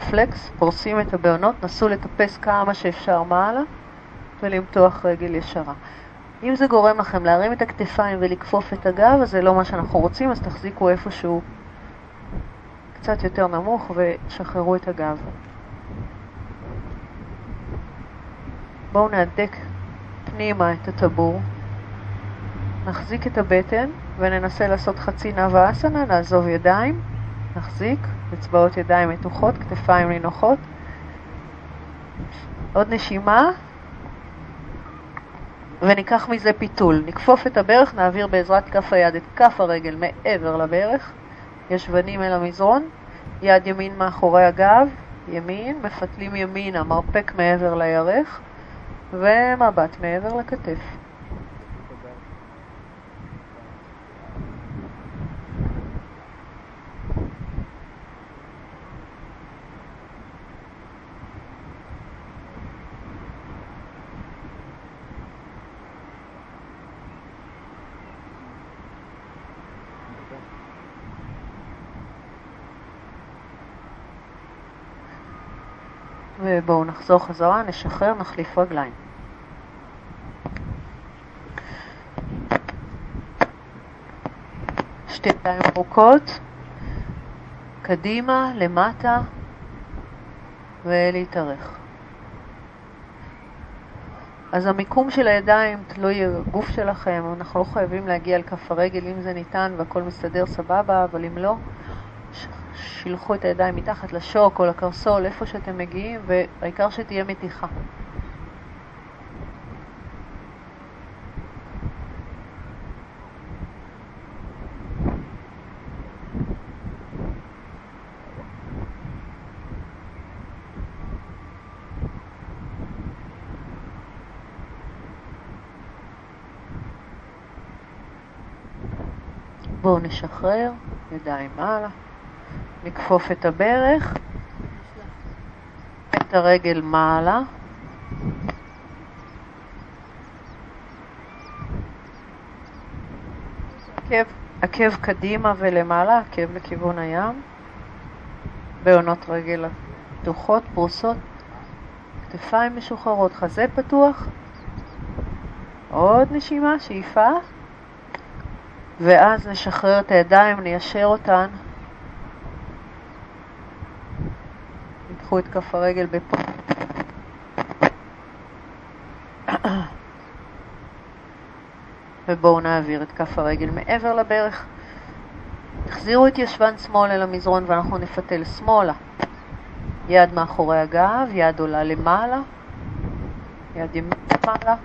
פלקס, פורסים את הבעונות, נסו לטפס כמה שאפשר מעלה ולמתוח רגל ישרה. אם זה גורם לכם להרים את הכתפיים ולכפוף את הגב, אז זה לא מה שאנחנו רוצים, אז תחזיקו איפשהו קצת יותר נמוך ושחררו את הגב. בואו נהדק פנימה את הטבור, נחזיק את הבטן וננסה לעשות חצי נאווה אסנה, נעזוב ידיים, נחזיק, אצבעות ידיים מתוחות, כתפיים נינוחות. עוד נשימה, וניקח מזה פיתול. נכפוף את הברך, נעביר בעזרת כף היד את כף הרגל מעבר לברך, ישבנים אל המזרון, יד ימין מאחורי הגב, ימין, מפתלים ימינה, מרפק מעבר לירך, ומבט מעבר לכתף. ובואו נחזור חזרה, נשחרר, נחליף רגליים. שתי ידיים ארוכות, קדימה, למטה, ולהתארך. אז המיקום של הידיים תלוי גוף שלכם, אנחנו לא חייבים להגיע על כף הרגל אם זה ניתן והכל מסתדר סבבה, אבל אם לא, שילחו את הידיים מתחת לשוק או לקרסול, איפה שאתם מגיעים, והעיקר שתהיה מתיחה. בואו נשחרר, ידיים מעלה. נכפוף את הברך, את הרגל מעלה. עקב, עקב קדימה ולמעלה, עקב לכיוון הים. בעונות רגל פתוחות, פרוסות, כתפיים משוחררות, חזה פתוח. עוד נשימה, שאיפה. ואז נשחרר את הידיים, ניישר אותן קחו את כף הרגל בפה. ובואו נעביר את כף הרגל מעבר לברך. תחזירו את ישבן שמאל אל המזרון ואנחנו נפתל שמאלה. יד מאחורי הגב, יד עולה למעלה, יד ימין למעלה,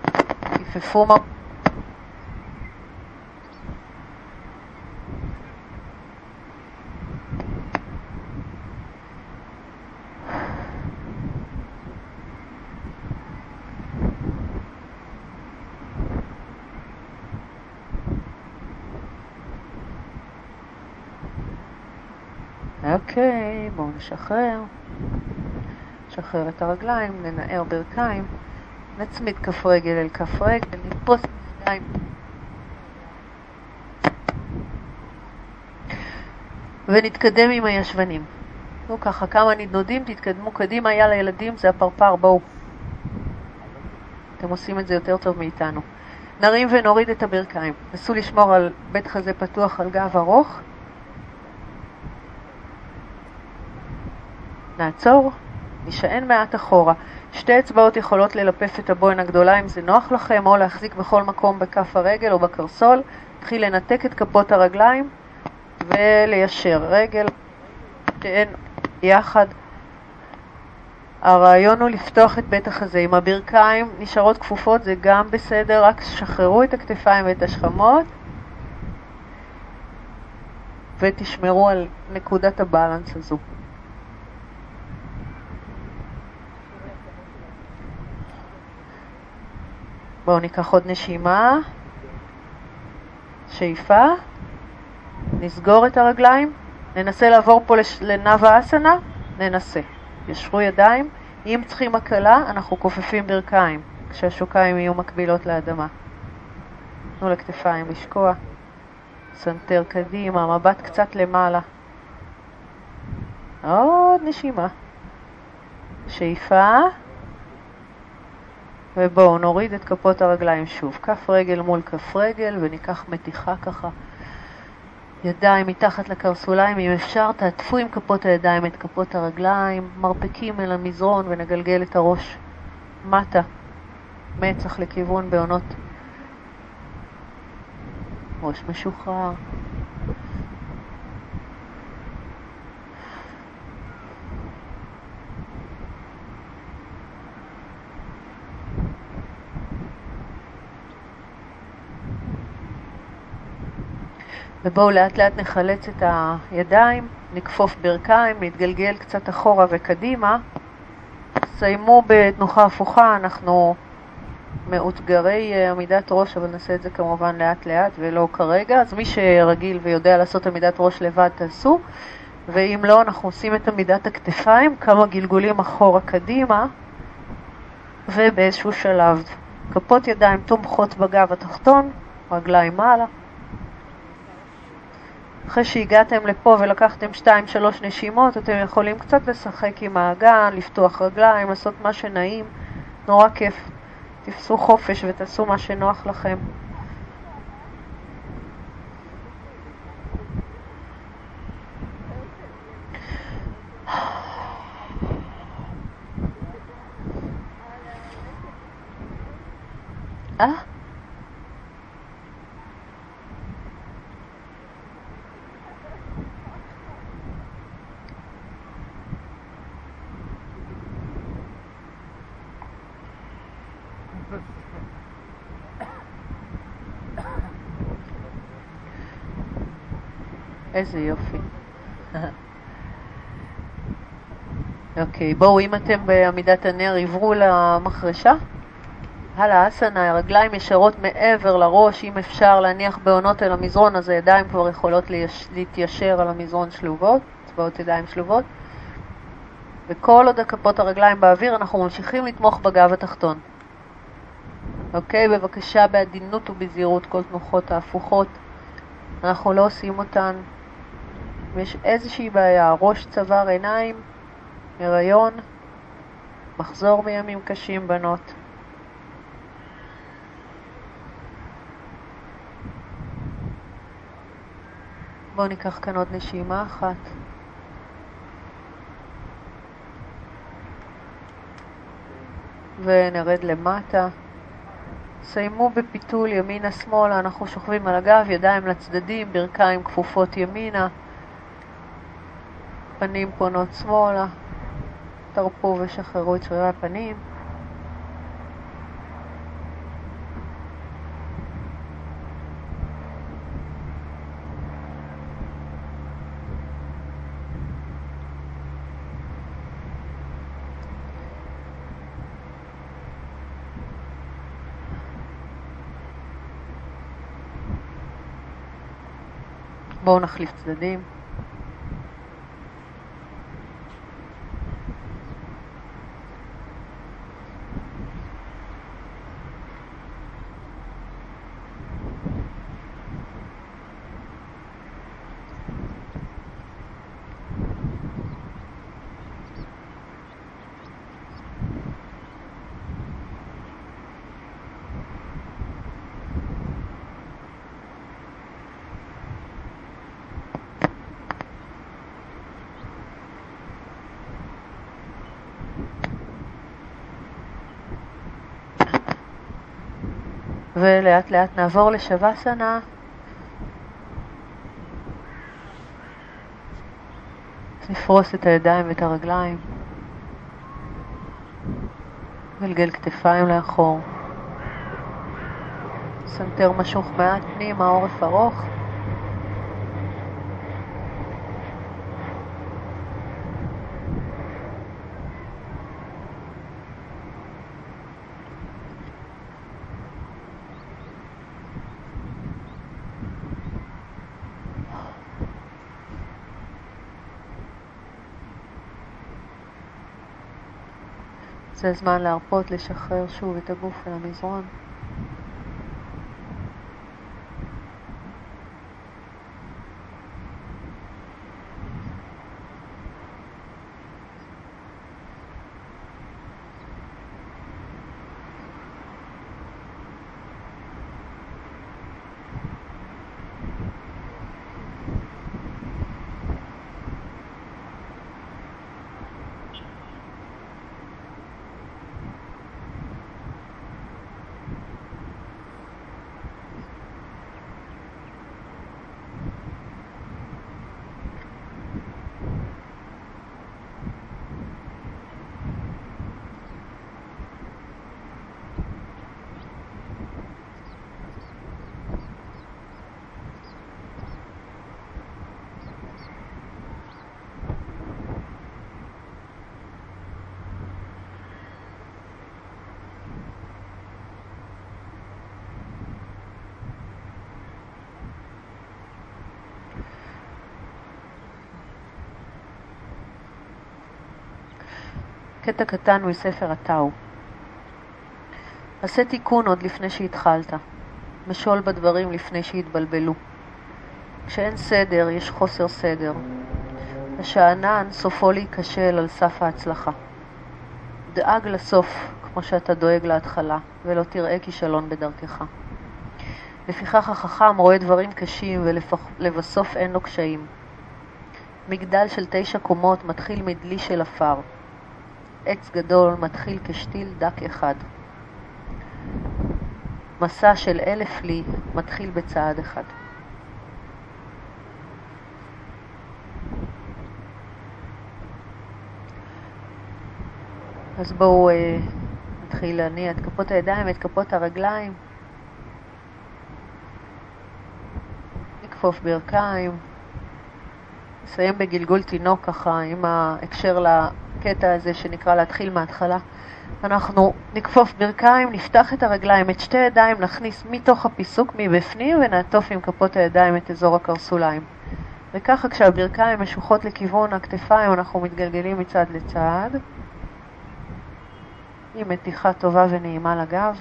כיפפו אוקיי, בואו נשחרר. נשחרר את הרגליים, ננער ברכיים, נצמיד כף רגל אל כף רגל, נתפוס ידיים. ונתקדם עם הישבנים. נו ככה, כמה נדנודים, תתקדמו קדימה, יאללה ילדים, זה הפרפר, בואו. אתם עושים את זה יותר טוב מאיתנו. נרים ונוריד את הברכיים. נסו לשמור על בית חזה פתוח על גב ארוך. נעצור, נשען מעט אחורה. שתי אצבעות יכולות ללפף את הבוין הגדולה אם זה נוח לכם, או להחזיק בכל מקום בכף הרגל או בקרסול. נתחיל לנתק את כפות הרגליים וליישר רגל, שתיהן יחד. הרעיון הוא לפתוח את בית החזה. אם הברכיים נשארות כפופות זה גם בסדר, רק שחררו את הכתפיים ואת השכמות ותשמרו על נקודת הבלנס הזו. בואו ניקח עוד נשימה, שאיפה, נסגור את הרגליים, ננסה לעבור פה לנאווה אסנה, ננסה. ישרו ידיים, אם צריכים הקלה, אנחנו כופפים ברכיים, כשהשוקיים יהיו מקבילות לאדמה. תנו לכתפיים לשקוע, סנטר קדימה, מבט קצת למעלה. עוד נשימה. שאיפה. ובואו נוריד את כפות הרגליים שוב, כף רגל מול כף רגל, וניקח מתיחה ככה. ידיים מתחת לקרסוליים, אם אפשר תעטפו עם כפות הידיים את כפות הרגליים, מרפקים אל המזרון ונגלגל את הראש מטה, מצח לכיוון בעונות. ראש משוחרר. ובואו לאט לאט נחלץ את הידיים, נכפוף ברכיים, נתגלגל קצת אחורה וקדימה. סיימו בתנוחה הפוכה, אנחנו מאותגרי אה, עמידת ראש, אבל נעשה את זה כמובן לאט לאט ולא כרגע. אז מי שרגיל ויודע לעשות עמידת ראש לבד, תעשו. ואם לא, אנחנו עושים את עמידת הכתפיים, כמה גלגולים אחורה קדימה, ובאיזשהו שלב כפות ידיים תומכות בגב התחתון, רגליים מעלה. אחרי שהגעתם לפה ולקחתם 2-3 נשימות, אתם יכולים קצת לשחק עם האגן, לפתוח רגליים, לעשות מה שנעים, נורא כיף. תפסו חופש ותעשו מה שנוח לכם. אה? איזה יופי. אוקיי, בואו, אם אתם בעמידת הנר, עברו למחרשה. הלאה, אסנה, הרגליים ישרות מעבר לראש, אם אפשר להניח בעונות אל המזרון, אז הידיים כבר יכולות להתיישר על המזרון שלובות, צבאות ידיים שלובות. וכל עוד הכפות הרגליים באוויר, אנחנו ממשיכים לתמוך בגב התחתון. אוקיי, בבקשה בעדינות ובזהירות כל תנוחות ההפוכות. אנחנו לא עושים אותן אם יש איזושהי בעיה, ראש, צוואר, עיניים, הריון, מחזור מימים קשים, בנות. בואו ניקח כאן עוד נשימה אחת. ונרד למטה. סיימו בפיתול ימינה-שמאלה, אנחנו שוכבים על הגב, ידיים לצדדים, ברכיים כפופות ימינה. פנים פונות שמאלה, תרפו ושחררו את שרירי הפנים. בואו נחליף צדדים. ולאט לאט נעבור לשוואסנה. נפרוס את הידיים ואת הרגליים. גלגל כתפיים לאחור. סנטר משוך מעט פנימה, עורף ארוך. זה זמן להרפות, לשחרר שוב את הגוף אל המזרון. קטע קטן מספר הטאו. עשה תיקון עוד לפני שהתחלת. משול בדברים לפני שהתבלבלו. כשאין סדר, יש חוסר סדר. השאנן סופו להיכשל על סף ההצלחה. דאג לסוף כמו שאתה דואג להתחלה, ולא תראה כישלון בדרכך. לפיכך החכם רואה דברים קשים ולבסוף אין לו קשיים. מגדל של תשע קומות מתחיל מדלי של עפר. עץ גדול מתחיל כשתיל דק אחד. מסע של אלף לי מתחיל בצעד אחד. אז בואו אה, נתחיל להניע את כפות הידיים ואת כפות הרגליים. נכפוף ברכיים. נסיים בגלגול תינוק ככה עם ההקשר הקטע הזה שנקרא להתחיל מההתחלה. אנחנו נכפוף ברכיים, נפתח את הרגליים, את שתי ידיים נכניס מתוך הפיסוק מבפנים ונעטוף עם כפות הידיים את אזור הקרסוליים. וככה כשהברכיים משוחות לכיוון הכתפיים אנחנו מתגלגלים מצד לצד עם מתיחה טובה ונעימה לגב.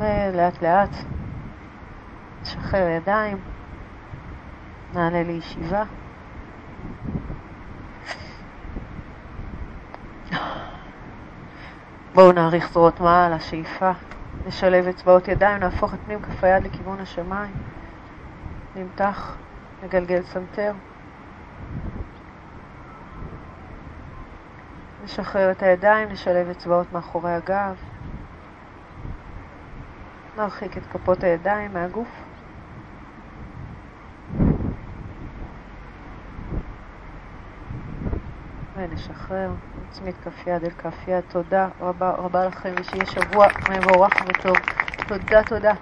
ולאט לאט נשחרר ידיים. נעלה לישיבה. בואו נאריך זרועות מעל, השאיפה. נשלב אצבעות ידיים, נהפוך את פנים כף היד לכיוון השמיים. נמתח, נגלגל סנטר. נשחרר את הידיים, נשלב אצבעות מאחורי הגב. נרחיק את כפות הידיים מהגוף. ונשחרר, נצמיד כף יד אל כף יד. תודה רבה רבה לכם, ושיהיה שבוע מבורך וטוב. תודה, תודה.